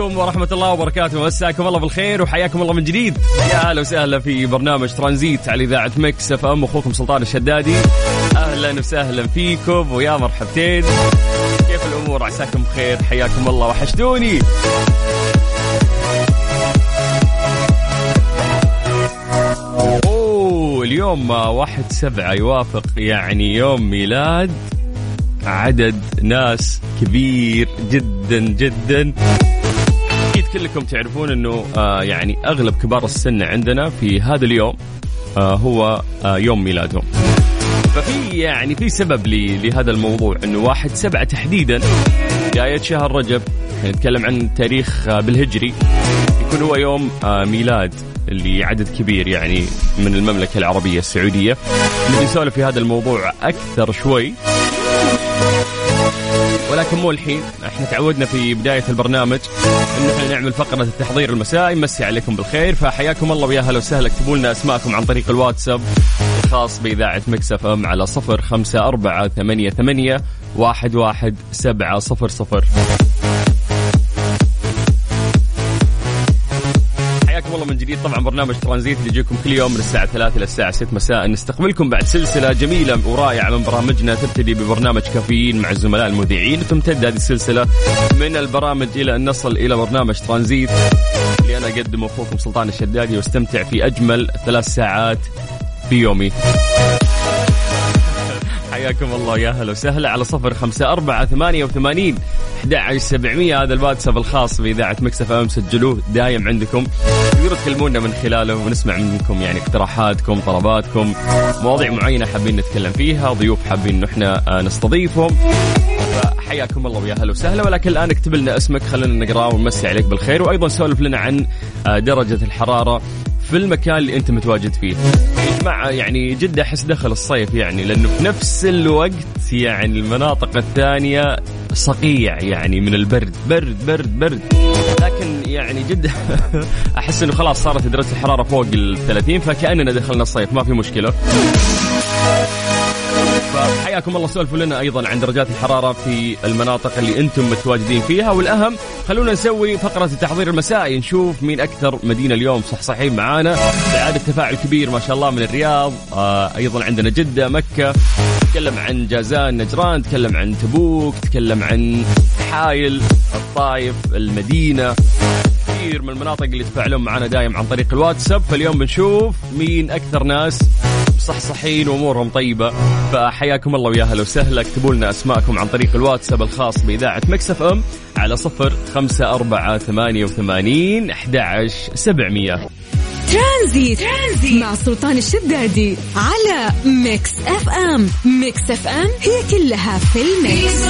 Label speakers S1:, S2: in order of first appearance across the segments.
S1: عليكم ورحمة الله وبركاته. مساكم الله بالخير وحياكم الله من جديد. يا أهلا وسهلا في برنامج ترانزيت على إذاعة Mix FM. أخوكم سلطان الشدادي. أهلا وسهلا فيكم ويا مرحبتين. كيف الأمور؟ عساكم بخير حياكم الله. وحشتوني. أوه اليوم واحد سبعة يوافق يعني يوم ميلاد. عدد ناس كبير جدا جدا. كلكم تعرفون إنه آه يعني أغلب كبار السن عندنا في هذا اليوم آه هو آه يوم ميلادهم. ففي يعني في سبب لهذا الموضوع إنه واحد سبعة تحديدا بداية شهر رجب نتكلم عن تاريخ آه بالهجري. يكون هو يوم آه ميلاد لعدد كبير يعني من المملكة العربية السعودية. نسولف في هذا الموضوع أكثر شوي. ولكن مو الحين. إحنا تعودنا في بداية البرنامج انه إحنا نعمل فقرة التحضير المسائي. نمسي عليكم بالخير. فحياكم الله ويا هلا وسهلا. اكتبوا لنا أسماءكم عن طريق الواتساب الخاص بإذاعة مكسف أم على صفر خمسة أربعة ثمانية ثمانية واحد واحد سبعة صفر صفر. جديد طبعا برنامج ترانزيت اللي يجيكم كل يوم من الساعة 3 إلى الساعة 6 مساء. نستقبلكم بعد سلسلة جميلة ورائعة من برامجنا. تبتدي ببرنامج كافيين مع الزملاء المذيعين. وتمتد هذه السلسلة من البرامج إلى أن نصل إلى برنامج ترانزيت. اللي أنا أقدمه أخوكم سلطان الشدادي واستمتع في أجمل ثلاث ساعات في يومي. حياكم الله يا هلا وسهلا على صفر خمسة أربعة ثمانية وثمانين أحد سبعمية. هذا الواتساب الخاص بإذاعة مكسف أم سجلوه دايم عندكم. تقدروا تكلمونا من خلاله ونسمع منكم يعني اقتراحاتكم طلباتكم مواضيع معينة حابين نتكلم فيها ضيوف حابين إنه إحنا آه، نستضيفهم. حياكم الله ويا هلا وسهلا. ولكن الآن اكتب لنا اسمك خلينا نقرأه ونمسي عليك بالخير. وأيضا سولف لنا عن آه، درجة الحرارة في المكان اللي أنت متواجد فيه. جماعة يعني جده أحس دخل الصيف يعني لأنه في نفس الوقت يعني المناطق الثانية صقيع يعني من البرد برد برد برد لكن يعني جده أحس إنه خلاص صارت درجه الحرارة فوق ال 30 فكأننا دخلنا الصيف ما في مشكلة. فحياكم الله. سولفوا لنا أيضا عن درجات الحرارة في المناطق اللي أنتم متواجدين فيها. والأهم خلونا نسوي فقرة التحضير المسائي نشوف مين أكثر مدينة اليوم صحصحين معانا. بعد تفاعل كبير ما شاء الله من الرياض. آه أيضا عندنا جدة مكة. تكلم عن جازان نجران. تكلم عن تبوك. تكلم عن حايل الطايف المدينة. كثير من المناطق اللي يتفاعلون معنا دايم عن طريق الواتساب. فاليوم بنشوف مين أكثر ناس صحصحين وأمورهم طيبة. فحياكم الله ويا هلا وسهلا. اكتبوا لنا أسماءكم عن طريق الواتساب الخاص بإذاعة Mix FM على صفر خمسة أربعة ثمانية وثمانين أحد عشر سبعمية.
S2: ترانزيت. ترانزيت مع سلطان الشدادي على Mix FM. Mix FM هي كلها في
S3: في
S2: ال
S3: mix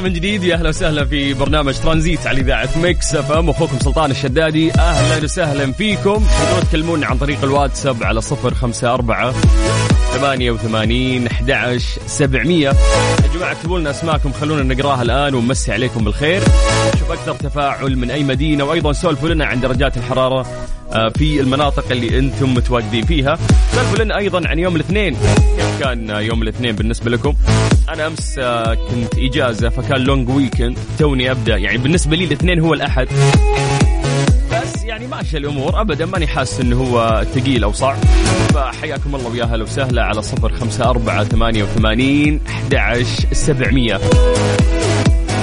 S1: الله من جديد يا أهلا وسهلا في برنامج ترانزيت على إذاعة Mix FM. أخوكم سلطان الشدادي أهلا وسهلا فيكم. تقدرون تكلمونا عن طريق الواتساب على صفر خمسة أربعة ثمانية وثمانين أحد سبعمية. يا جماعة اكتبوا لنا أسماءكم خلونا نقراها الآن ونمسي عليكم بالخير. نشوف أكثر تفاعل من أي مدينة وأيضا سولفوا لنا عن درجات الحرارة آه، في المناطق اللي أنتم متواجدين فيها. سولفوا لنا أيضا عن يوم الاثنين. كيف كان يوم الاثنين بالنسبة لكم؟ أنا أمس آه، كنت إجازة فكان long weekend توني أبدأ. يعني بالنسبة لي الاثنين هو الأحد. يعني ماشيه الأمور. ابدا ماني حاسس إنه هو ثقيل أو صعب. فحياكم الله ويا هلا وسهلا على صفر خمسة أربعة ثمانية وثمانين أحد سبعمية.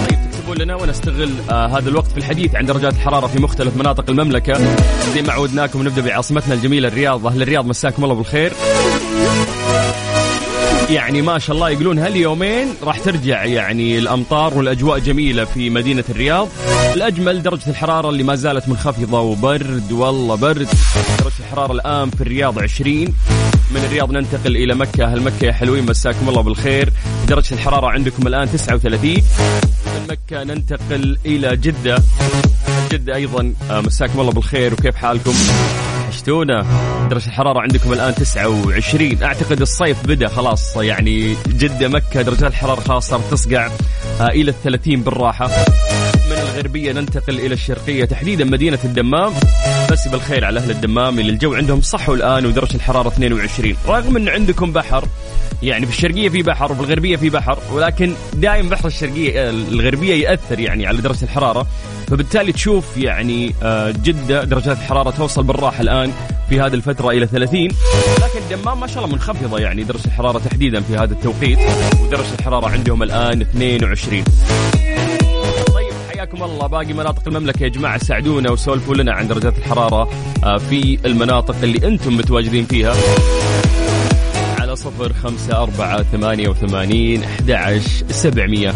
S1: طيب تكتبون لنا ونستغل آه هذا الوقت في الحديث عن درجات الحرارة في مختلف مناطق المملكة. زي ما عودناكم نبدأ بعاصمتنا الجميلة الرياض أهل الرياض مساكم الله بالخير. يعني ما شاء الله يقولون هاليومين راح ترجع يعني الأمطار والأجواء جميلة في مدينة الرياض. الأجمل درجة الحرارة اللي ما زالت منخفضة وبرد والله برد. درجة الحرارة الآن في الرياض 20 من الرياض ننتقل إلى مكة. أهل مكة يا حلوين مساكم الله بالخير. درجة الحرارة عندكم الآن 39 من مكة ننتقل إلى جدة. جدة أيضا آه، مساكم الله بالخير. وكيف حالكم؟ وحشتونا. درجة الحرارة عندكم الآن 29 أعتقد الصيف بدأ خلاص يعني جدة مكة درجات الحرارة خلاص صارت تصقع آه، إلى الثلاثين بالراحة. من الغربية ننتقل إلى الشرقية تحديدا مدينة الدمام. بس بالخير على أهل الدمام اللي الجو عندهم صحوا الآن ودرجة الحرارة 22 رغم أن عندكم بحر يعني في الشرقية في بحر وفي الغربية في بحر ولكن دائما بحر الشرقية الغربية يأثر يعني على درجة الحرارة. فبالتالي تشوف يعني آه، جدة درجات الحرارة توصل بالراحة الآن في هذه الفترة إلى 30 لكن الدمام ما شاء الله منخفضة يعني درجة الحرارة تحديدا في هذا التوقيت ودرجة الحرارة عندهم الآن 22 طيب حياكم الله. باقي مناطق المملكة يا جماعة ساعدونا وسولفوا لنا عن درجات الحرارة آه، في المناطق اللي أنتم متواجدين فيها. على صفر خمسة أربعة ثمانية وثمانين أحد سبعمية.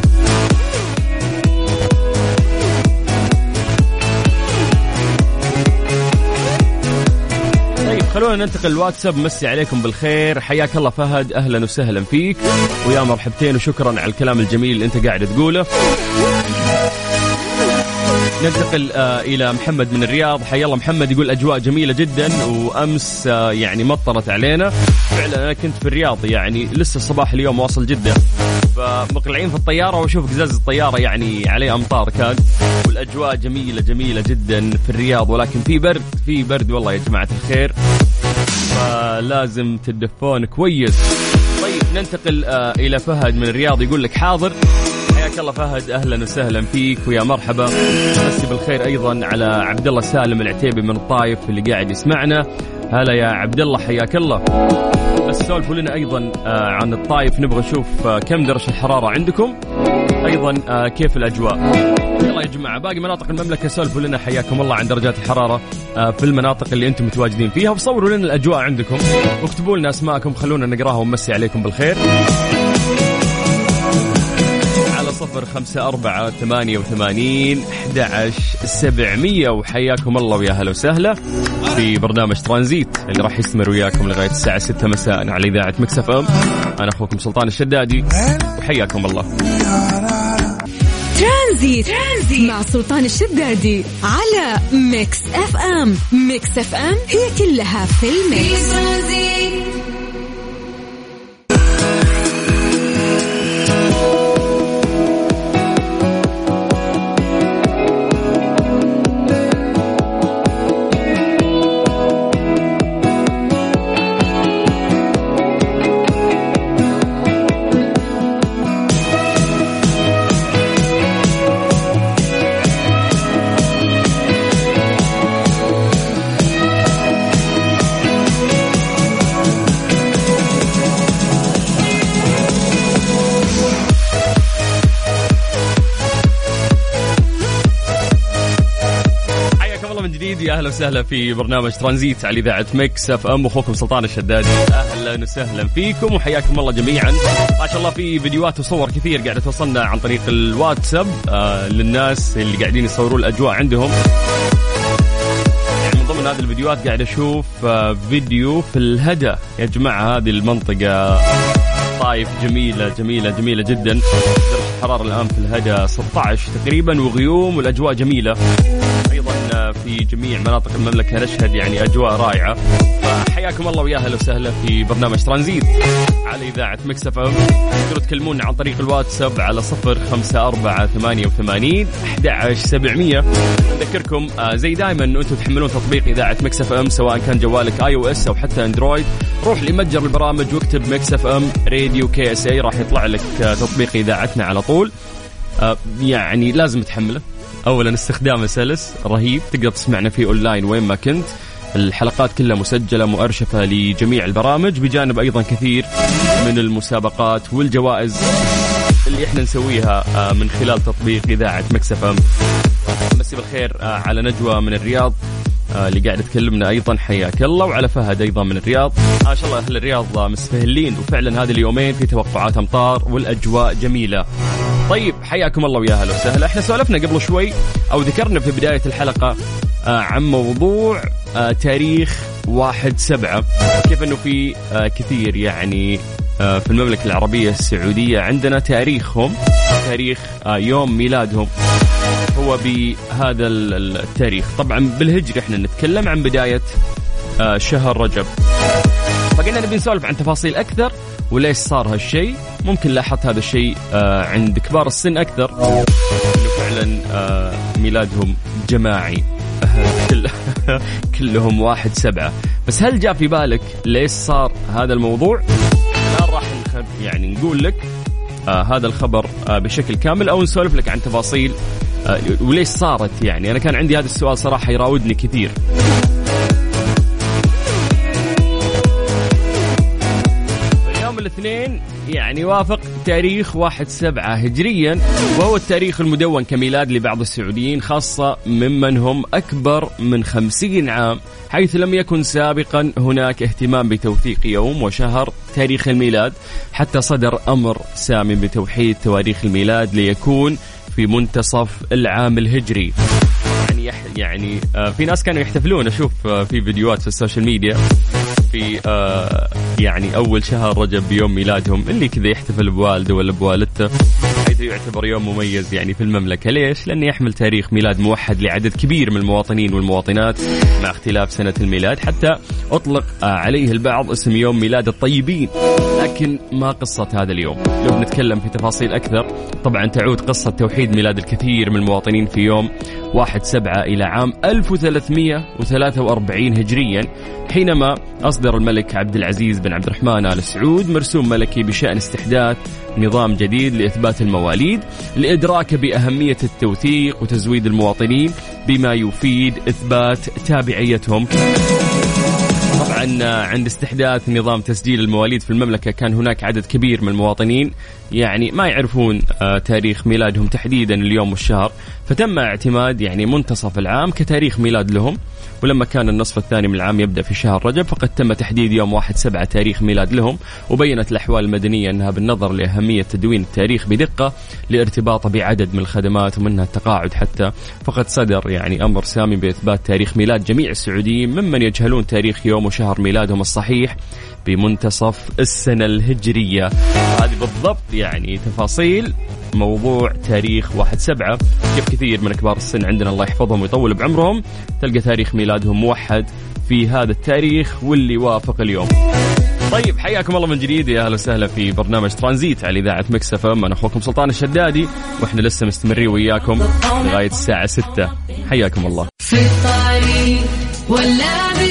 S1: طيب خلونا ننتقل الواتساب. مسي عليكم بالخير. حياك الله فهد. أهلا وسهلا فيك. ويا مرحبتين وشكرا على الكلام الجميل اللي أنت قاعد تقوله. ننتقل آه إلى محمد من الرياض. حيا الله محمد يقول أجواء جميلة جدا وأمس آه يعني مطرت علينا. فعلا أنا كنت في الرياض يعني لسه الصباح اليوم واصل جدة. فمقلعين في الطيارة وأشوف قزاز الطيارة يعني عليه أمطار كان. والأجواء جميلة جميلة جدا في الرياض. ولكن في برد في برد والله يا جماعة الخير. فلازم تدفون كويس. طيب ننتقل آه إلى فهد من الرياض. يقول لك حاضر. حياك الله فهد أهلا وسهلا فيك ويا مرحبا. مسي بالخير أيضا على عبد الله سالم العتيبي من الطايف اللي قاعد يسمعنا. هلا يا عبد الله حياك الله. بس سولفوا لنا أيضا آه عن الطايف. نبغى نشوف آه كم درجة الحرارة عندكم؟ أيضا آه كيف الأجواء؟ يلا يا جماعة باقي مناطق المملكة سولفوا لنا حياكم الله عن درجات الحرارة في المناطق اللي أنتم متواجدين فيها. وصوروا لنا الأجواء عندكم. واكتبوا لنا أسماءكم خلونا نقراها ونمسي عليكم بالخير. صفر خمسة أربعة ثمانية وثمانين أحد سبعمية وحياكم الله ويا هلا وسهلا في برنامج ترانزيت اللي راح يستمر وياكم لغاية الساعة ستة مساء على إذاعة Mix FM. أنا أخوكم سلطان الشدادي. وحياكم الله.
S2: ترانزيت. ترانزيت مع سلطان الشدادي على Mix FM. Mix FM هي كلها في
S3: في
S1: ال mix ترانزيت وسهلا في برنامج ترانزيت على إذاعة Mix FM. أخوكم سلطان الشدادي أهلا وسهلا فيكم وحياكم الله جميعا. ما شاء الله في فيديوهات وصور كثير قاعدة توصلنا عن طريق الواتساب آه للناس اللي قاعدين يصورون الأجواء عندهم. يعني من ضمن هذه الفيديوهات قاعد أشوف آه فيديو في الهدى. يا جماعة هذه المنطقة طايف جميلة جميلة جميلة جدا. درجة الحراره الآن في الهدى 16 تقريبا وغيوم والأجواء جميلة. في جميع مناطق المملكة نشهد يعني أجواء رائعة. فحياكم الله ويا أهلا وسهلا في برنامج ترانزيت على إذاعة Mix FM. تقدروا تكلمونا عن طريق الواتساب على صفر خمسة أربعة ثمانية وثمانين أحد عشر سبعمية. نذكركم آه، زي دائما أنتم تحملون تطبيق إذاعة Mix FM سواء كان جوالك iOS أو حتى Android. روح لمتجر البرامج واكتب Mix FM Radio KSA راح يطلع لك آه، تطبيق إذاعتنا على طول. آه، يعني لازم تحمله. اولا استخدامه سلس رهيب تقدر تسمعنا فيه أونلاين وين ما كنت. الحلقات كلها مسجلة مؤرشفة لجميع البرامج بجانب أيضا كثير من المسابقات والجوائز اللي إحنا نسويها آه، من خلال تطبيق إذاعة مكسفه مسي بالخير آه، على نجوى من الرياض آه، اللي قاعد تكلمنا أيضا. حياك الله وعلى فهد أيضا من الرياض. ما شاء الله أهل الرياض مستهلين. وفعلا هذه اليومين في توقعات أمطار والأجواء جميلة. طيب حياكم الله ويا أهلا وسهلا. إحنا سولفنا قبل شوي أو ذكرنا في بداية الحلقة آه عن موضوع آه تاريخ واحد سبعة. كيف إنه في آه كثير يعني في المملكة العربية السعودية عندنا تاريخهم تاريخ يوم ميلادهم هو بهذا التاريخ. طبعا بالهجري إحنا نتكلم عن بداية شهر رجب. فقلنا نبي نسولف عن تفاصيل أكثر وليش صار هالشيء. ممكن لاحظت هذا الشيء آه عند كبار السن أكثر. إنه فعلا آه ميلادهم جماعي. كل كلهم واحد سبعة. بس هل جاء في بالك ليش صار هذا الموضوع؟ الآن راح يعني نقول لك آه هذا الخبر آه بشكل كامل أو نسولف لك عن تفاصيل آه وليش صارت يعني. أنا كان عندي هذا السؤال صراحة يراودني كثير. الاثنين يعني وافق تاريخ واحد سبعة هجريا وهو التاريخ المدون كميلاد لبعض السعوديين خاصة ممن هم أكبر من خمسين عام حيث لم يكن سابقا هناك اهتمام بتوثيق يوم وشهر تاريخ الميلاد حتى صدر أمر سامي بتوحيد تواريخ الميلاد ليكون في منتصف العام الهجري. يعني يعني آه، في ناس كانوا يحتفلون أشوف آه، في فيديوهات في ال social media. في آه يعني أول شهر رجب بيوم ميلادهم اللي كذا يحتفل بوالده ولا بوالدته. حيث يعتبر يوم مميز يعني في المملكة. ليش؟ لأنه يحمل تاريخ ميلاد موحد لعدد كبير من المواطنين والمواطنات مع اختلاف سنة الميلاد. حتى أطلق آه عليه البعض اسم يوم ميلاد الطيبين. لكن ما قصة هذا اليوم؟ لو بنتكلم في تفاصيل أكثر طبعا تعود قصة توحيد ميلاد الكثير من المواطنين في يوم 1 7 إلى عام 1343 هجريا حينما أصدر الملك عبد العزيز بن عبد الرحمن آل سعود مرسوم ملكي بشأن استحداث نظام جديد لإثبات المواليد لإدراكه بأهمية التوثيق وتزويد المواطنين بما يفيد إثبات تابعيتهم. طبعا عند استحداث نظام تسجيل المواليد في المملكة كان هناك عدد كبير من المواطنين يعني ما يعرفون آه، تاريخ ميلادهم تحديدا اليوم والشهر. فتم اعتماد يعني منتصف العام كتاريخ ميلاد لهم. ولما كان النصف الثاني من العام يبدأ في شهر رجب فقد تم تحديد يوم واحد سبعة تاريخ ميلاد لهم. وبينت الأحوال المدنية أنها بالنظر لأهمية تدوين التاريخ بدقة لارتباطه بعدد من الخدمات ومنها التقاعد حتى. فقد صدر يعني أمر سامي بإثبات تاريخ ميلاد جميع السعوديين ممن يجهلون تاريخ يوم وشهر ميلادهم الصحيح بمنتصف السنة الهجرية. هذه بالضبط يعني تفاصيل موضوع تاريخ واحد سبعة. كيف كثير من كبار السن عندنا الله يحفظهم ويطول بعمرهم. تلقى تاريخ ميلادهم موحد في هذا التاريخ واللي وافق اليوم. طيب حياكم الله من جديد. يا أهلا وسهلا في برنامج ترانزيت على إذاعة مكس إف أنا أخوكم سلطان الشدادي وإحنا لسه مستمرين وياكم لغاية الساعة 6 حياكم الله.
S3: في الطريق ولا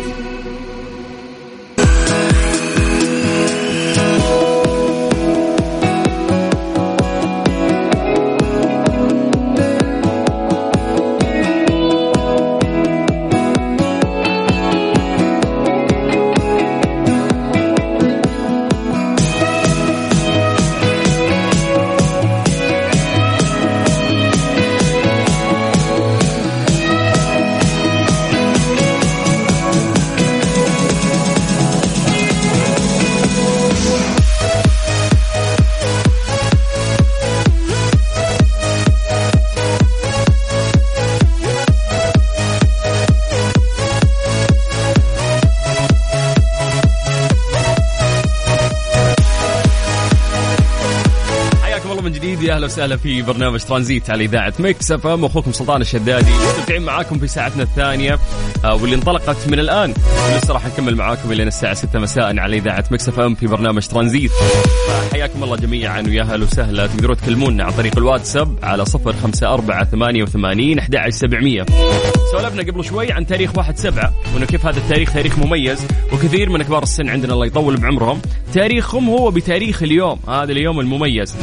S1: أهلا وسهلا في برنامج ترانزيت على إذاعة Mix FM. أخوكم سلطان الشدادي مستمتعين معاكم في ساعتنا الثانية آه، واللي انطلقت من الآن. ولسه راح نكمل معاكم إلى الساعة 6 مساء على إذاعة Mix FM في برنامج ترانزيت. حياكم الله جميعا ويا أهلا وسهلا. تقدرون تكلمونا عن طريق الواتساب على 054 88 11700 سولفنا قبل شوي عن تاريخ 1 7 وإنه كيف هذا التاريخ تاريخ مميز وكثير من كبار السن عندنا الله يطول بعمرهم. تاريخهم هو بتاريخ اليوم هذا اليوم المميز.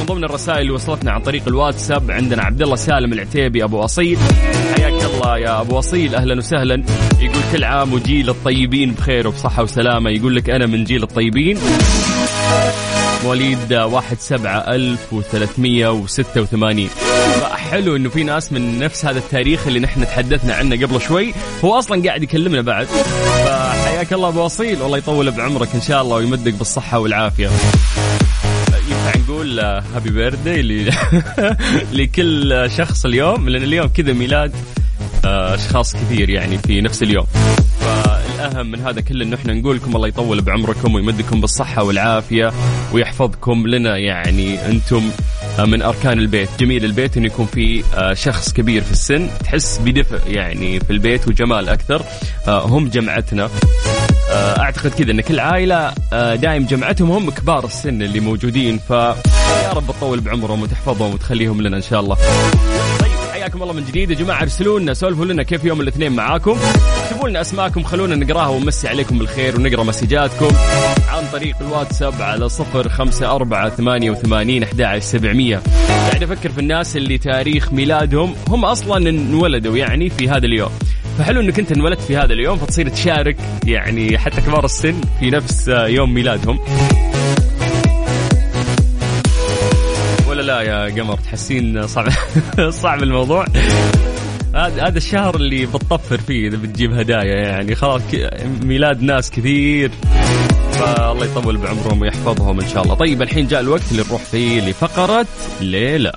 S1: من ضمن الرسائل اللي وصلتنا عن طريق الواتساب عندنا عبد الله سالم العتيبي أبو أصيل. حياك الله يا أبو أصيل. أهلا وسهلا. يقول كل عام وجيل الطيبين بخير وبصحة وسلامة. يقول لك أنا من جيل الطيبين. مواليد 1 7 1386 حلو إنه في ناس من نفس هذا التاريخ اللي نحن تحدثنا عنه قبل شوي. هو أصلا قاعد يكلمنا بعد. فحياك الله أبو أصيل. والله يطول بعمرك إن شاء الله ويمدك بالصحة والعافية. نقول هابي بيرثدي لكل شخص اليوم لأن اليوم كذا ميلاد آه، أشخاص كثير يعني في نفس اليوم. فالأهم من هذا كله انه إحنا نقول لكم الله يطول بعمركم ويمدكم بالصحة والعافية ويحفظكم لنا يعني أنتم آه، من أركان البيت، جميل البيت إنه يكون في آه، شخص كبير في السن تحس بدفء يعني في البيت وجمال أكثر. هم جمعتنا. أعتقد كذا إن كل عائلة دايم جمعتهم هم كبار السن اللي موجودين فيا رب تطول بعمرهم وتحفظهم وتخليهم لنا إن شاء الله. حياكم الله من جديد. يا جماعة ارسلوا لنا سولفوا لنا كيف يوم الاثنين معاكم. اكتبوا لنا أسماءكم خلونا نقراها ونمسي عليكم بالخير ونقرأ مسجاتكم عن طريق الواتساب على صفر خمسة أربعة ثمانية وثمانين أحد سبعمية. قاعد أفكر في الناس اللي تاريخ ميلادهم هم أصلا انولدوا يعني في هذا اليوم. فحلو إنك أنت انولدت في هذا اليوم فتصير تشارك يعني حتى كبار السن في نفس يوم ميلادهم. لا يا قمر؟ تحسين صعب صعب الموضوع. هذا هذا الشهر اللي بتطفر فيه إذا بتجيب هدايا يعني. خلاص ميلاد ناس كثير. فالله يطول بعمرهم ويحفظهم إن شاء الله. طيب الحين جاء الوقت اللي نروح فيه لفقرة ليه لا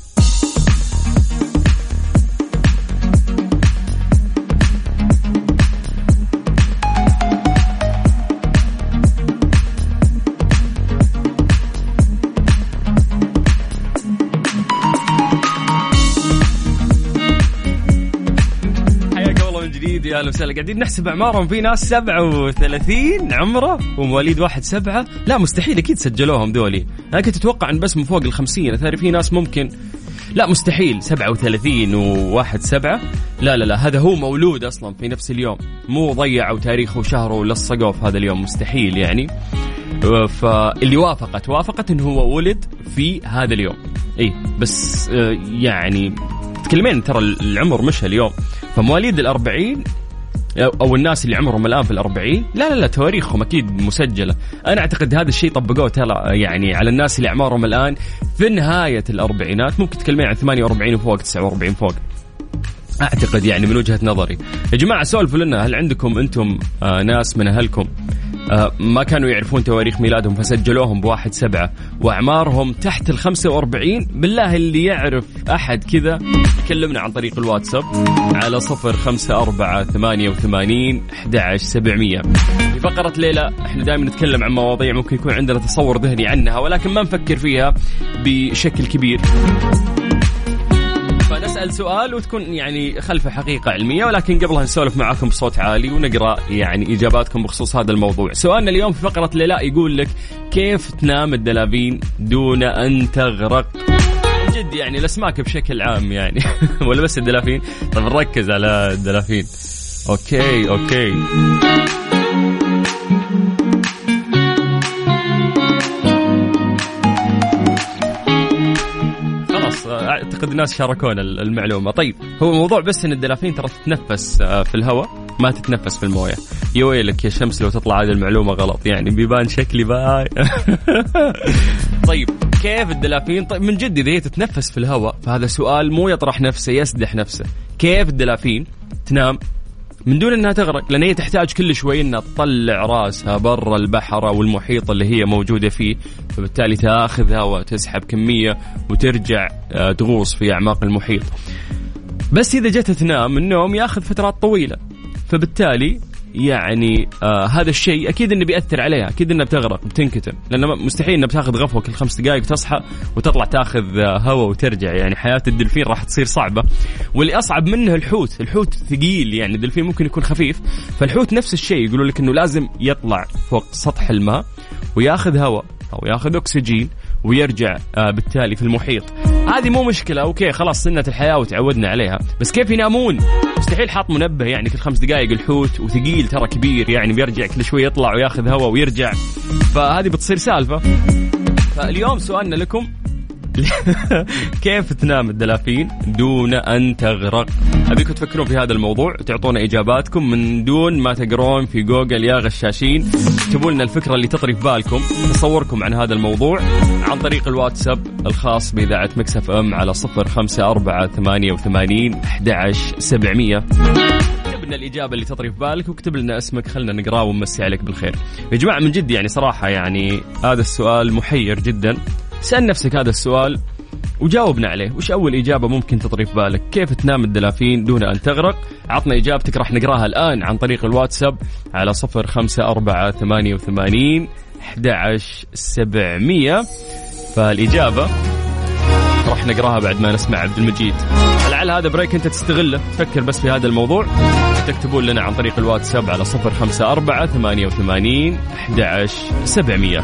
S1: يا أهلا وسهلا قاعدين نحسب أعمارهم. في ناس 37 عمرة ومواليد واحد سبعة. لا مستحيل أكيد سجلوهم ذولي. أنا كنت أتوقع إن بس من فوق ال 50 اثاري في ناس ممكن لا مستحيل. 37 وواحد سبعة. لا لا لا هذا هو مولود أصلا في نفس اليوم. مو ضيعوا تاريخه وشهره ولصقوه في هذا اليوم مستحيل يعني. فاللي وافقت وافقت انه هو ولد في هذا اليوم. اي بس آه، يعني تكلمين ترى العمر مش اليوم. فمواليد الأربعين أو الناس اللي عمرهم الآن في الأربعين لا لا لا تواريخهم أكيد مسجلة. أنا أعتقد هذا الشيء طبقوه ترى يعني على الناس اللي اعمارهم الآن في نهاية الأربعينات. ممكن تكلمين عن 48 وفوق 49 فوق. أعتقد يعني من وجهة نظري. يا جماعة سولفوا لنا هل عندكم أنتم آه ناس من أهلكم؟ ما كانوا يعرفون تواريخ ميلادهم فسجلوهم بواحد سبعة. وأعمارهم تحت ال 45 بالله اللي يعرف أحد كذا يكلمنا عن طريق الواتساب على صفر خمسة أربعة ثمانية وثمانين أحد سبعمية. في فقرة ليلة إحنا دائما نتكلم عن مواضيع ممكن يكون عندنا تصور ذهني عنها ولكن ما نفكر فيها بشكل كبير. نسأل سؤال وتكون يعني خلفه حقيقة علمية ولكن قبلها نسولف معاكم بصوت عالي ونقرأ يعني إجاباتكم بخصوص هذا الموضوع. سؤالنا اليوم في فقرة ليلاء يقول لك كيف تنام الدلافين دون أن تغرق؟ جد يعني الأسماك بشكل عام يعني ولا بس الدلافين؟ طيب نركز على الدلافين. okay okay. أعتقد الناس شاركونا المعلومة. طيب هو الموضوع بس إن الدلافين ترى تتنفس آه، في الهواء ما تتنفس في الموية. يا ويلك يا شمس لو تطلع هذه المعلومة غلط يعني بيبان شكلي باي. طيب كيف الدلافين؟ طيب من جد إذا هي تتنفس في الهواء فهذا سؤال مو يطرح نفسه يسدح نفسه. كيف الدلافين تنام من دون إنها تغرق لأن هي تحتاج كل شوي إنها تطلع رأسها برا البحر أو المحيط اللي هي موجودة فيه فبالتالي تاخذ هواء تسحب كمية وترجع آه، تغوص في أعماق المحيط. بس إذا جت تنام النوم ياخذ فترات طويلة فبالتالي يعني آه هذا الشيء أكيد إنه بيأثر عليها أكيد إنها بتغرق بتنكتم. لأنه مستحيل إنها بتاخذ غفوة كل خمس دقائق وتصحى وتطلع تاخذ آه هواء وترجع. يعني حياة الدلفين راح تصير صعبة. واللي أصعب منه الحوت الحوت ثقيل يعني الدلفين ممكن يكون خفيف. فالحوت نفس الشيء يقولوا لك إنه لازم يطلع فوق سطح الماء وياخذ هواء أو ياخذ أكسجين ويرجع آه بالتالي في المحيط. هذه مو مشكلة okay خلاص سنة الحياة وتعودنا عليها. بس كيف ينامون؟ مستحيل حاط منبه يعني كل خمس دقائق الحوت وثقيل ترى كبير يعني بيرجع كل شوي يطلع وياخذ هواء ويرجع. فهذه بتصير سالفة. فاليوم سؤالنا لكم كيف تنام الدلافين دون أن تغرق؟ أبيكم تفكرون في هذا الموضوع تعطونا إجاباتكم من دون ما تقرون في جوجل يا غشاشين. اكتبوا لنا الفكرة اللي تطري في بالكم تصوركم عن هذا الموضوع عن طريق الواتساب الخاص بإذاعة Mix FM على صفر خمسة أربعة ثمانية وثمانين أحد سبعمية. اكتب لنا الإجابة اللي تطري في بالك واكتب لنا اسمك خلنا نقراه ونمسي عليك بالخير. يا جماعة من جد يعني صراحة يعني هذا السؤال محير جدا. سأل نفسك هذا السؤال وجاوبنا عليه. وش أول إجابة ممكن تطري في بالك؟ كيف تنام الدلافين دون أن تغرق؟ عطنا إجابتك راح نقراها الآن عن طريق الواتساب على صفر خمسة أربعة ثمانية وثمانين 11700 فالإجابة راح نقراها بعد ما نسمع عبد المجيد. لعل هذا break أنت تستغله. تفكر بس في هذا الموضوع. تكتبون لنا عن طريق الواتساب على 054 88 11700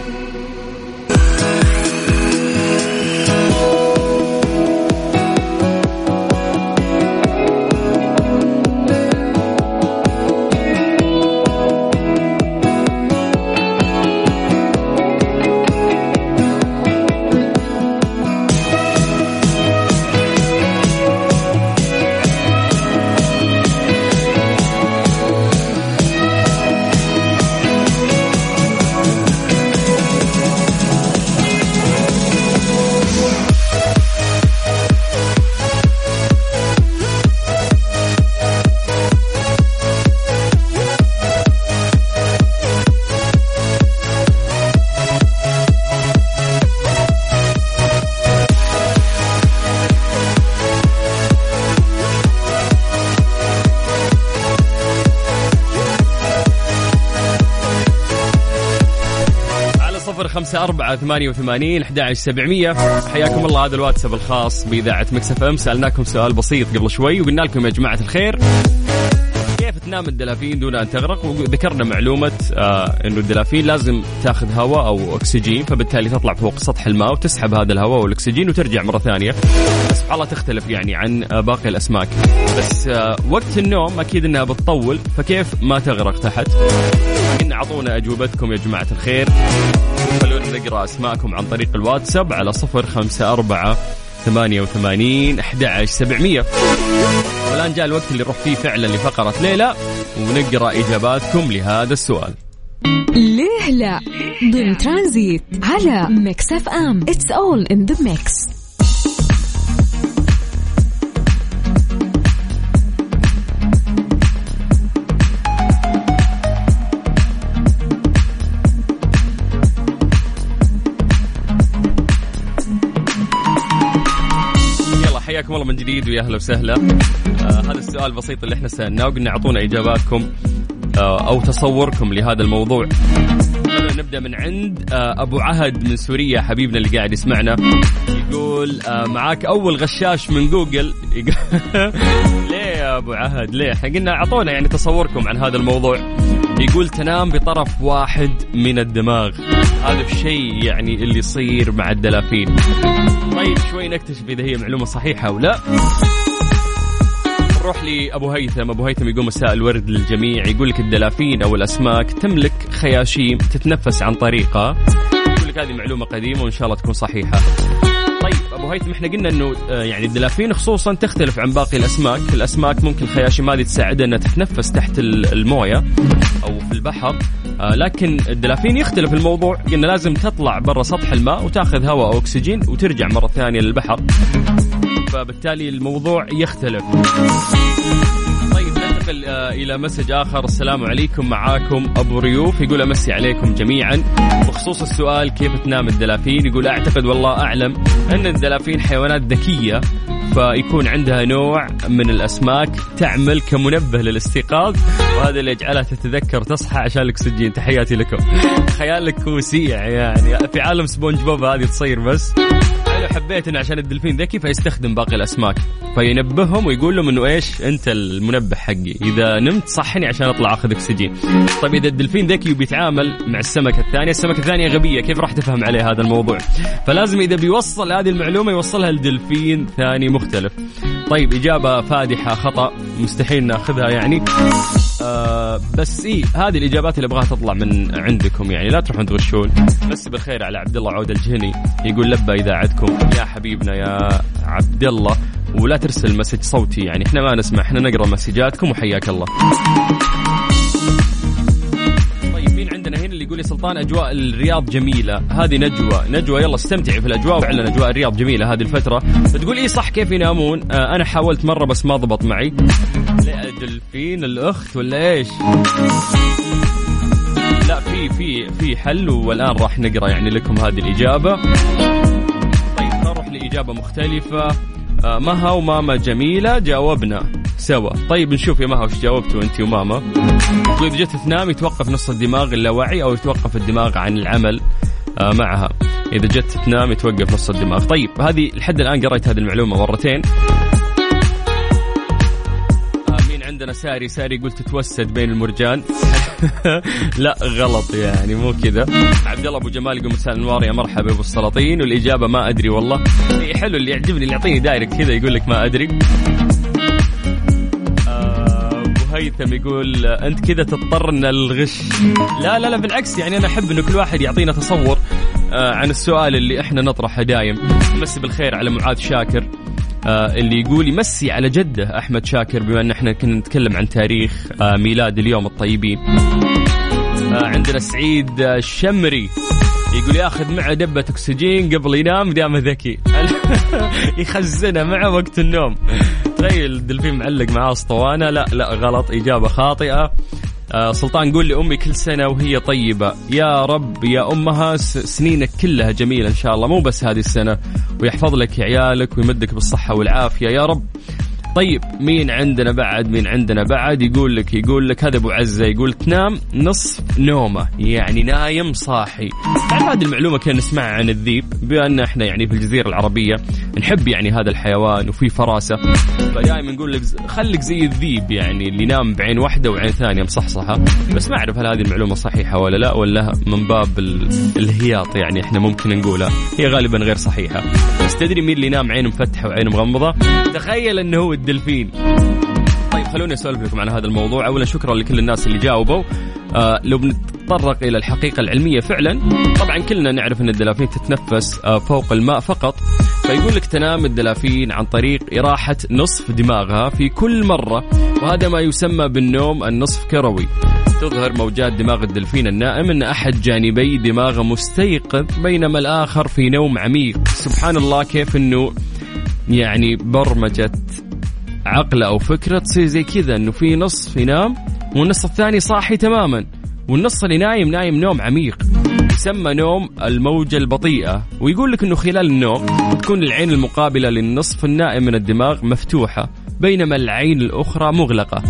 S1: خمسة أربعة ثمانية وثمانين أحد سبعمية. حياكم الله هذا الواتساب الخاص بإذاعة مكسف أم. سألناكم سؤال بسيط قبل شوي وقلنا لكم يا جماعة الخير كيف تنام الدلافين دون أن تغرق؟ وذكرنا معلومة آه إنه الدلافين لازم تاخذ هواء أو أكسجين فبالتالي تطلع فوق سطح الماء وتسحب هذا الهواء والأكسجين وترجع مرة ثانية. سبحان الله تختلف يعني عن آه باقي الأسماك. بس آه وقت النوم أكيد إنها بتطول فكيف ما تغرق تحت؟ قلنا أعطونا أجوبتكم يا جماعة الخير. خلونا نقرأ أسماءكم عن طريق الواتساب على صفر خمسة أربعة ثمانية وثمانين أحد سبعمية. والآن جاء الوقت اللي نروح فيه فعلا لفقرة ليه لا ونقرأ إجاباتكم لهذا السؤال.
S2: ليه لا؟ ضمن ترانزيت على Mix FM. It's all in the mix
S1: حياكم الله من جديد ويا أهلا وسهلا. آه هذا السؤال البسيط اللي إحنا سألناه وقلنا أعطونا إجاباتكم آه أو تصوركم لهذا الموضوع. نبدأ من عند آه أبو عهد من سوريا حبيبنا اللي قاعد يسمعنا يقول آه معاك أول غشاش من جوجل. أبو عهد. ليه؟ إحنا قلنا أعطونا يعني تصوركم عن هذا الموضوع. يقول تنام بطرف واحد من الدماغ. هذا الشيء يعني اللي يصير مع الدلافين. طيب شوي نكتشف إذا هي معلومة صحيحة أو لا. نروح لأبو هيثم. أبو هيثم يقول مساء الورد للجميع. يقول لك الدلافين أو الأسماك تملك خياشيم تتنفس عن طريقها. يقول لك هذه معلومة قديمة وإن شاء الله تكون صحيحة. أبو هيثم إحنا قلنا إنه آه، يعني الدلافين خصوصا تختلف عن باقي الأسماك، الأسماك ممكن الخياشيم هذه تساعدها انها تتنفس تحت الموية أو في البحر، آه، لكن الدلافين يختلف الموضوع، قلنا لازم تطلع برا سطح الماء وتاخذ هواء أو أكسجين وترجع مرة ثانية للبحر. فبالتالي الموضوع يختلف. ننتقل آه، إلى message آخر. السلام عليكم. معاكم أبو ريوف. يقول أمسي عليكم جميعا. بخصوص السؤال كيف تنام الدلافين؟ يقول أعتقد والله أعلم أن الدلافين حيوانات ذكية فيكون عندها نوع من الأسماك تعمل كمنبه للاستيقاظ وهذا اللي يجعلها تتذكر تصحى. عشان الاكسجين تحياتي لكم. خيالك وسيع يعني. في عالم سبونج بوب هذه تصير بس. أنا حبيت انه عشان الدلفين ذكي فيستخدم باقي الأسماك. فينبههم ويقول لهم إنه إيش؟ أنت المنبه حقي. إذا نمت صحني عشان أطلع أخذ أكسجين. طيب إذا الدلفين ذكي وبيتعامل مع السمكة الثانية السمكة الثانية غبية. كيف راح تفهم عليه هذا الموضوع؟ فلازم إذا بيوصل هذه المعلومة يوصلها لدلفين ثاني مختلف. طيب إجابة فادحة خطأ. مستحيل ناخذها يعني. بس اي هذه الإجابات اللي أبغاها تطلع من عندكم يعني لا تروحون تغشون. بس بالخير على عبد الله عود الجهني. يقول لبى اذاعتكم يا حبيبنا يا عبد الله. ولا ترسل مسج صوتي يعني. إحنا ما نسمع. إحنا نقرأ مسجاتكم وحياك الله. طيب مين عندنا هنا اللي يقول لي سلطان أجواء الرياض جميلة. هذه نجوى. نجوى يلا استمتعي في الأجواء. فعلا اجواء الرياض جميلة هذه الفترة. فتقول اي صح كيف ينامون؟ آه أنا حاولت مرة بس ما ضبط معي. لا دلفين الاخت ولا إيش؟ لا في في في حل والآن راح نقرأ يعني لكم هذه الإجابة. طيب نروح لإجابة مختلفة. آه مها وماما جميلة جاوبنا سوا. طيب نشوف يا مها وش جاوبتوا أنت وماما. تقول اذا جت تنام يتوقف نص الدماغ اللاواعي أو يتوقف الدماغ عن العمل آه معها. إذا جت تنام يتوقف نص الدماغ. طيب هذه لحد الآن قريت هذه المعلومة مرتين. ساري ساري قلت تتوسد بين المرجان. لا غلط يعني مو كذا. عبد الله أبو جمال يقول مساء الانوار يا مرحبا أبو السلاطين والإجابة ما أدري والله. إيه حلو اللي يعجبني اللي يعطيني direct كذا يقول لك ما أدري. آه، هيثم يقول أنت كذا تضطر ان الغش لا لا لا بالعكس يعني أنا أحب إنه كل واحد يعطينا تصور آه، عن السؤال اللي إحنا نطرحه دايم. مسي بالخير على معاذ شاكر. اللي يقول يمسي على جده أحمد شاكر بما إن إحنا كنا نتكلم عن تاريخ آه ميلاد اليوم الطيبين. آه عندنا سعيد آه الشمري. يقول ياخذ معه دبة أكسجين قبل ينام دامه ذكي. يخزنها معه وقت النوم. تخيل الدلفين معلق معاه أسطوانة. لا لا غلط. إجابة خاطئة. آه سلطان قول لأمي كل سنة وهي طيبة. يا رب يا أمها سنينك كلها جميلة إن شاء الله مو بس هذه السنة. ويحفظ لك عيالك ويمدك بالصحة والعافية. يا رب. طيب مين عندنا بعد؟ مين عندنا بعد؟ يقول لك يقول لك هذا أبو عزة يقول تنام نصف نومة يعني نايم صاحي. تعرف هذه المعلومة كنا نسمعها عن الذيب بما ان إحنا يعني في الجزيرة العربية نحب يعني هذا الحيوان وفي فراسة. فدائما نقول لك خليك زي الذيب يعني اللي ينام بعين واحدة وعين ثانية مصحصحة. بس ما أعرف هل هذه المعلومة صحيحة ولا لا ولا من باب الهياط يعني إحنا ممكن نقولها. هي غالبا غير صحيحة. بس تدري مين اللي ينام عينه مفتحة وعينه مغمضة؟ تخيل إنه هو الدلفين. طيب خلوني أسولف لكم عن هذا الموضوع. اولا شكرا لكل الناس اللي جاوبوا. آه لو بنتطرق إلى الحقيقة العلمية فعلا طبعا كلنا نعرف إن الدلافين تتنفس آه فوق الماء فقط. فيقول لك تنام الدلافين عن طريق إراحة نصف دماغها في كل مرة وهذا ما يسمى بالنوم النصف كروي. تظهر موجات دماغ الدلفين النائم إن أحد جانبي دماغه مستيقظ بينما الآخر في نوم عميق. سبحان الله كيف إنه يعني برمجة عقله أو فكرة تصير زي كذا إنه في نصف ينام والنص الثاني صاحي تماما والنص اللي نايم نايم نوم عميق. يسمى نوم الموجة البطيئة ويقول لك إنه خلال النوم تكون العين المقابلة للنصف النائم من الدماغ مفتوحة بينما العين الأخرى مغلقة.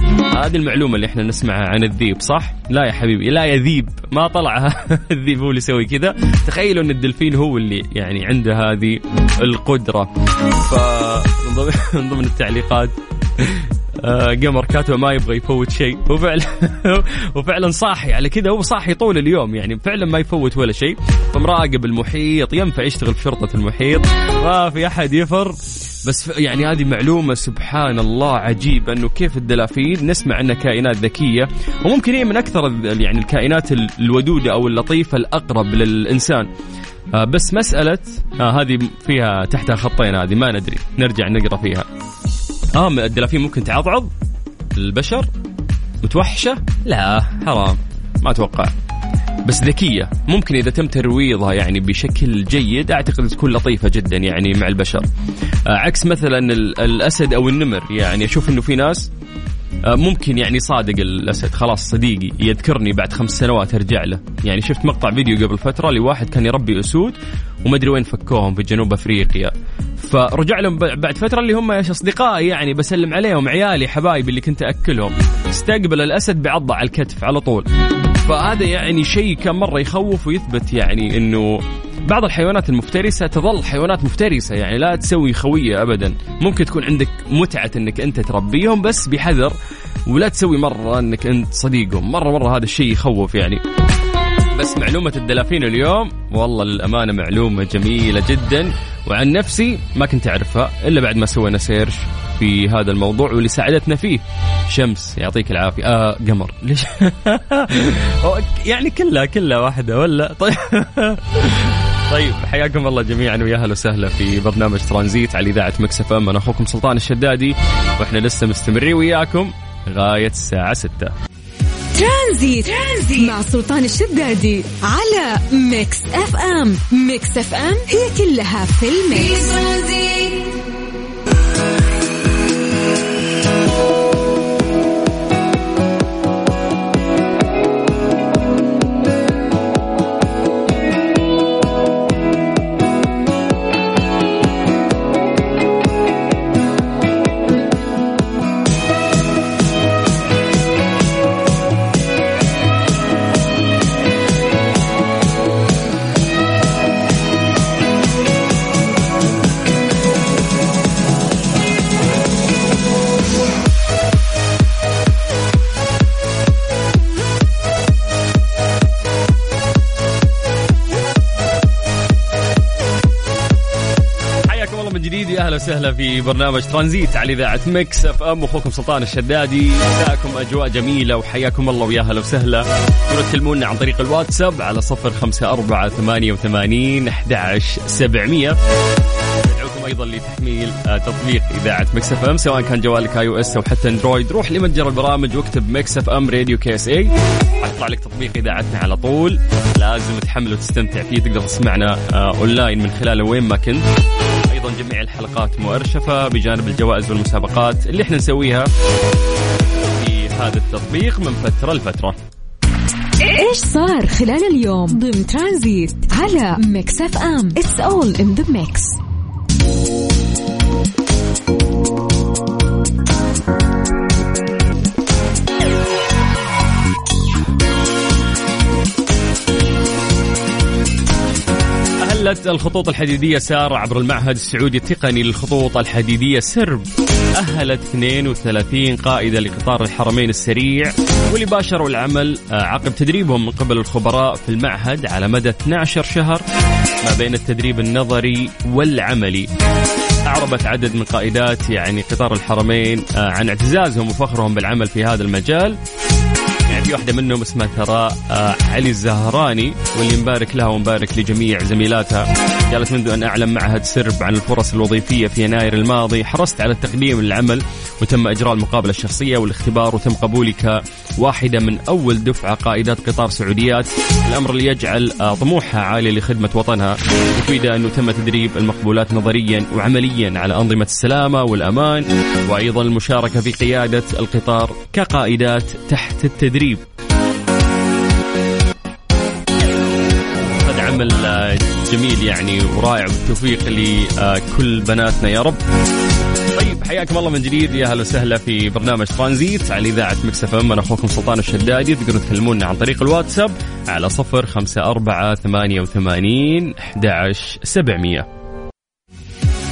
S1: هذه المعلومة اللي إحنا نسمعها عن الذيب صح؟ لا يا حبيبي لا يذيب ما طلع الذيب هو اللي يسوي كذا. تخيلوا إن الدلفين هو اللي يعني عنده هذه القدرة. فمن ضمن التعليقات قمر كاتب ما يبغى يفوت شيء. وفعلا وفعلا صاحي. على كذا هو صاحي طول اليوم. يعني فعلا ما يفوت ولا شيء. فمراقب المحيط. ينفع يشتغل في شرطة المحيط. ما في أحد يفر. بس يعني هذه معلومة سبحان الله عجيبة إنه كيف الدلافين نسمع انها كائنات ذكية. وممكن هي من أكثر يعني الكائنات الودودة أو اللطيفة الأقرب للإنسان. آه بس مسألة آه هذه فيها تحتها خطين هذه ما ندري. نرجع نقرأ فيها. آه الدلافين ممكن تعضعض. البشر متوحشة. لا حرام. ما أتوقع. بس ذكية. ممكن إذا تم ترويضها يعني بشكل جيد أعتقد تكون لطيفة جدا يعني مع البشر. آه عكس مثلا الأسد أو النمر. يعني أشوف أنه في ناس ممكن يعني صادق الأسد. خلاص صديقي يذكرني بعد خمس سنوات ارجع له. يعني شفت مقطع فيديو قبل فترة لواحد كان يربي أسود وما أدري وين فكوهم في جنوب أفريقيا. فرجع لهم بعد فترة اللي هم أصدقائي يعني بسلم عليهم عيالي حبايبي اللي كنت أكلهم. استقبل الأسد بعضه على الكتف على طول. فهذا يعني شيء كان مرة يخوف ويثبت يعني إنه بعض الحيوانات المفترسة تظل حيوانات مفترسة يعني لا تسوي خوية أبدا. ممكن تكون عندك متعة أنك أنت تربيهم بس بحذر ولا تسوي مرة أنك أنت صديقهم. مرة مرة هذا الشيء يخوف يعني. بس معلومة الدلافين اليوم والله للأمانة معلومة جميلة جدا. وعن نفسي ما كنت أعرفها إلا بعد ما سوينا سيرش في هذا الموضوع واللي ساعدتنا فيه. شمس يعطيك العافية. آه قمر. ليش يعني كلها كلها واحدة ولا؟ طيب. طيب حياكم الله جميعا ويا أهلا وسهلا في برنامج ترانزيت على إذاعة Mix FM. أنا أخوكم سلطان الشدادي وإحنا لسه مستمرين وياكم لغايه الساعة 6
S2: ترانزيت. ترانزيت مع سلطان الشدادي على Mix FM. Mix FM هي كلها في ال
S1: mix أهلا وسهلا في برنامج ترانزيت على إذاعة Mix FM. أخوكم سلطان الشدادي مساكم أجواء جميلة وحياكم الله ويا أهلا وسهلا. تكلمونا عن طريق الواتساب على صفر خمسة أربعة ثمانية وثمانين أحد سبعمية. ندعوكم أيضا لتحميل آه، تطبيق إذاعة Mix FM سواء كان جوالك اي أو اس أو حتى أندرويد. روح لمتجر البرامج واكتب Mix FM Radio KSA حيطلع لك تطبيق إذاعتنا على طول. لازم تحمله وتستمتع فيه تقدر تسمعنا أونلاين آه، من خلاله وين ما كنت. أيضا جميع الحلقات مؤرشفة بجانب الجوائز والمسابقات اللي إحنا نسويها في هذا التطبيق من فترة لفترة.
S2: إيش صار خلال اليوم ضمن ترانزيت على Mix FM؟ it's all in the mix
S1: أهلت الخطوط الحديدية سار عبر المعهد السعودي التقني للخطوط الحديدية سرب. أهلت 32 قائدة لقطار الحرمين السريع واللي باشروا العمل آه، عقب تدريبهم من قبل الخبراء في المعهد على مدى 12 شهر ما بين التدريب النظري والعملي. أعربت عدد من قائدات يعني قطار الحرمين آه، عن اعتزازهم وفخرهم بالعمل في هذا المجال. في واحدة منهم اسمها ترى آه، علي الزهراني واللي نبارك لها ونبارك لجميع زميلاتها. قالت منذ أن أعلن معهد سرب عن الفرص الوظيفية في يناير الماضي. حرصت على التقديم للعمل وتم إجراء المقابلة الشخصية والاختبار وتم قبولك واحدة من أول دفعة قائدات قطار سعوديات. الأمر اللي يجعل آه، طموحها عالية لخدمة وطنها. يفيد أنه تم تدريب المقبولات نظريا وعمليا على أنظمة السلامة والأمان وأيضا المشاركة في قيادة القطار كقائدات تحت التدريب. هذا عمل آه، جميل يعني ورائع بالتوفيق لكل بناتنا. يا رب. طيب حياكم الله من جديد. يا أهلا وسهلا في برنامج ترانزيت على إذاعة Mix FM. أنا أخوكم سلطان الشدادي. تقدرون تكلمونا عن طريق الواتساب على صفر خمسة أربعة ثمانية وثمانين أحد سبعمية.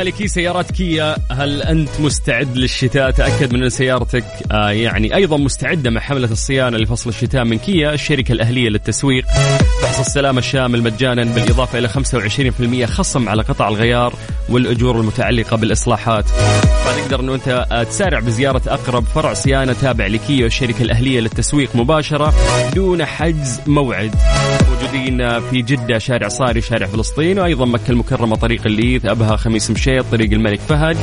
S1: مالكي سيارات كيا هل أنت مستعد للشتاء؟ تأكد من أن سيارتك آه يعني أيضا مستعدة مع حملة الصيانة لفصل الشتاء من كيا الشركة الأهلية للتسويق. فحص السلامة الشامل مجانا بالإضافة إلى 25% خصم على قطع الغيار والأجور المتعلقة بالإصلاحات. فتقدر أنه أنت آه، تسارع بزيارة أقرب فرع صيانة تابع لكيا والشركة الأهلية للتسويق مباشرة دون حجز موعد. موجودين في جدة شارع صاري شارع فلسطين وأيضا مكة المكرمة طريق الليث أبها خميس مشيط طريق الملك فهد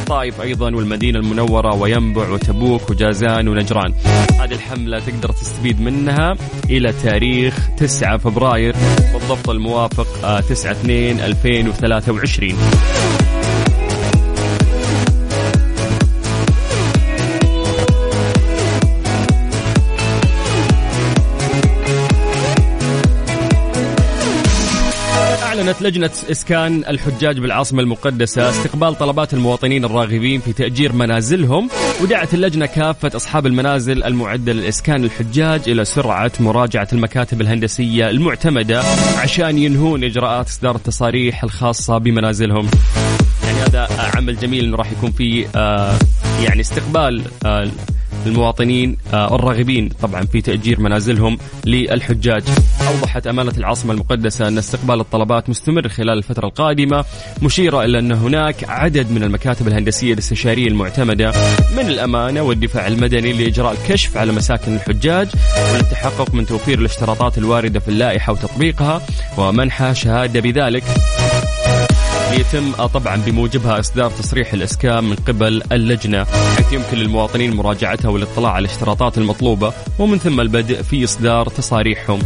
S1: الطائف أيضا والمدينة المنورة وينبع وتبوك وجازان ونجران. هذه الحملة تقدر تستفيد منها إلى تاريخ 9 فبراير بالضبط الموافق 9 2 2023 أعلنت لجنة إسكان الحجاج بالعاصمة المقدسة استقبال طلبات المواطنين الراغبين في تأجير منازلهم ودعت اللجنة كافة أصحاب المنازل المعدة لإسكان الحجاج إلى سرعة مراجعة المكاتب الهندسية المعتمدة عشان ينهون إجراءات إصدار التصاريح الخاصة بمنازلهم. يعني هذا عمل جميل راح يكون فيه آه يعني استقبال المواطنين آه، الراغبين طبعا في تأجير منازلهم للحجاج. أوضحت أمانة العاصمة المقدسة أن استقبال الطلبات مستمر خلال الفترة القادمة مشيرة إلى أن هناك عدد من المكاتب الهندسية الاستشارية المعتمدة من الأمانة والدفاع المدني لإجراء الكشف على مساكن الحجاج والتحقق من توفير الاشتراطات الواردة في اللائحة وتطبيقها ومنحها شهادة بذلك. يتم طبعا بموجبها إصدار تصريح الإسكان من قبل اللجنة حيث يمكن للمواطنين مراجعتها والاطلاع على الاشتراطات المطلوبة ومن ثم البدء في إصدار تصاريحهم.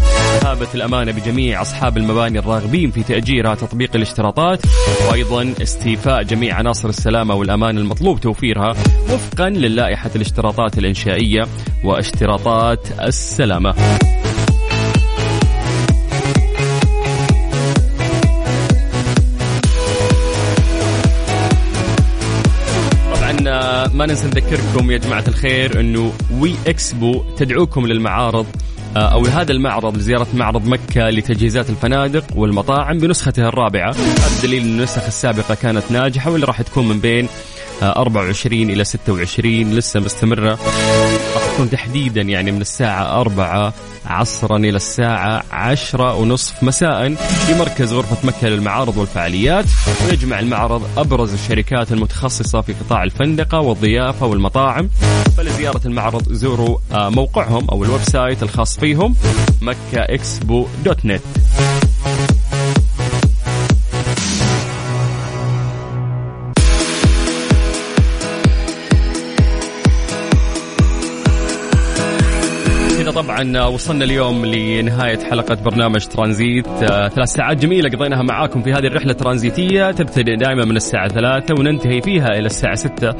S1: هابت الأمانة بجميع أصحاب المباني الراغبين في تأجيرها تطبيق الاشتراطات وأيضا استيفاء جميع عناصر السلامة والأمان المطلوب توفيرها وفقا للائحة الاشتراطات الإنشائية واشتراطات السلامة. ما ننسى نذكركم يا جماعة الخير أنه وي إكسبو تدعوكم للمعارض آه، أو لهذا المعرض لزيارة معرض مكة لتجهيزات الفنادق والمطاعم بنسختها الرابعة. هذا دليل أن النسخ السابقة كانت ناجحة واللي راح تكون من بين 24 آه، إلى 26 لسه مستمرة. راح تكون تحديدا يعني من الساعة 4 عصرا إلى الساعة عشرة ونصف مساء في مركز غرفة مكة للمعارض والفعاليات. ويجمع المعرض أبرز الشركات المتخصصة في قطاع الفندقة والضيافة والمطاعم. فلزيارة المعرض زوروا آه، موقعهم أو ال website الخاص فيهم مكة إكسبو dot net. طبعا وصلنا اليوم لنهاية حلقة برنامج ترانزيت. آه، ثلاث ساعات جميلة قضيناها معاكم في هذه الرحلة الترانزيتية. تبتدئ دائما من الساعة ثلاثة وننتهي فيها إلى الساعة ستة.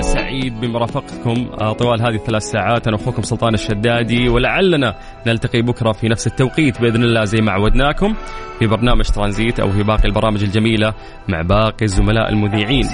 S1: سعيد بمرافقتكم آه، طوال هذه الثلاث ساعات. أنا أخوكم سلطان الشدادي ولعلنا نلتقي بكرة في نفس التوقيت بإذن الله زي ما عودناكم في برنامج ترانزيت أو في باقي البرامج الجميلة مع باقي الزملاء المذيعين.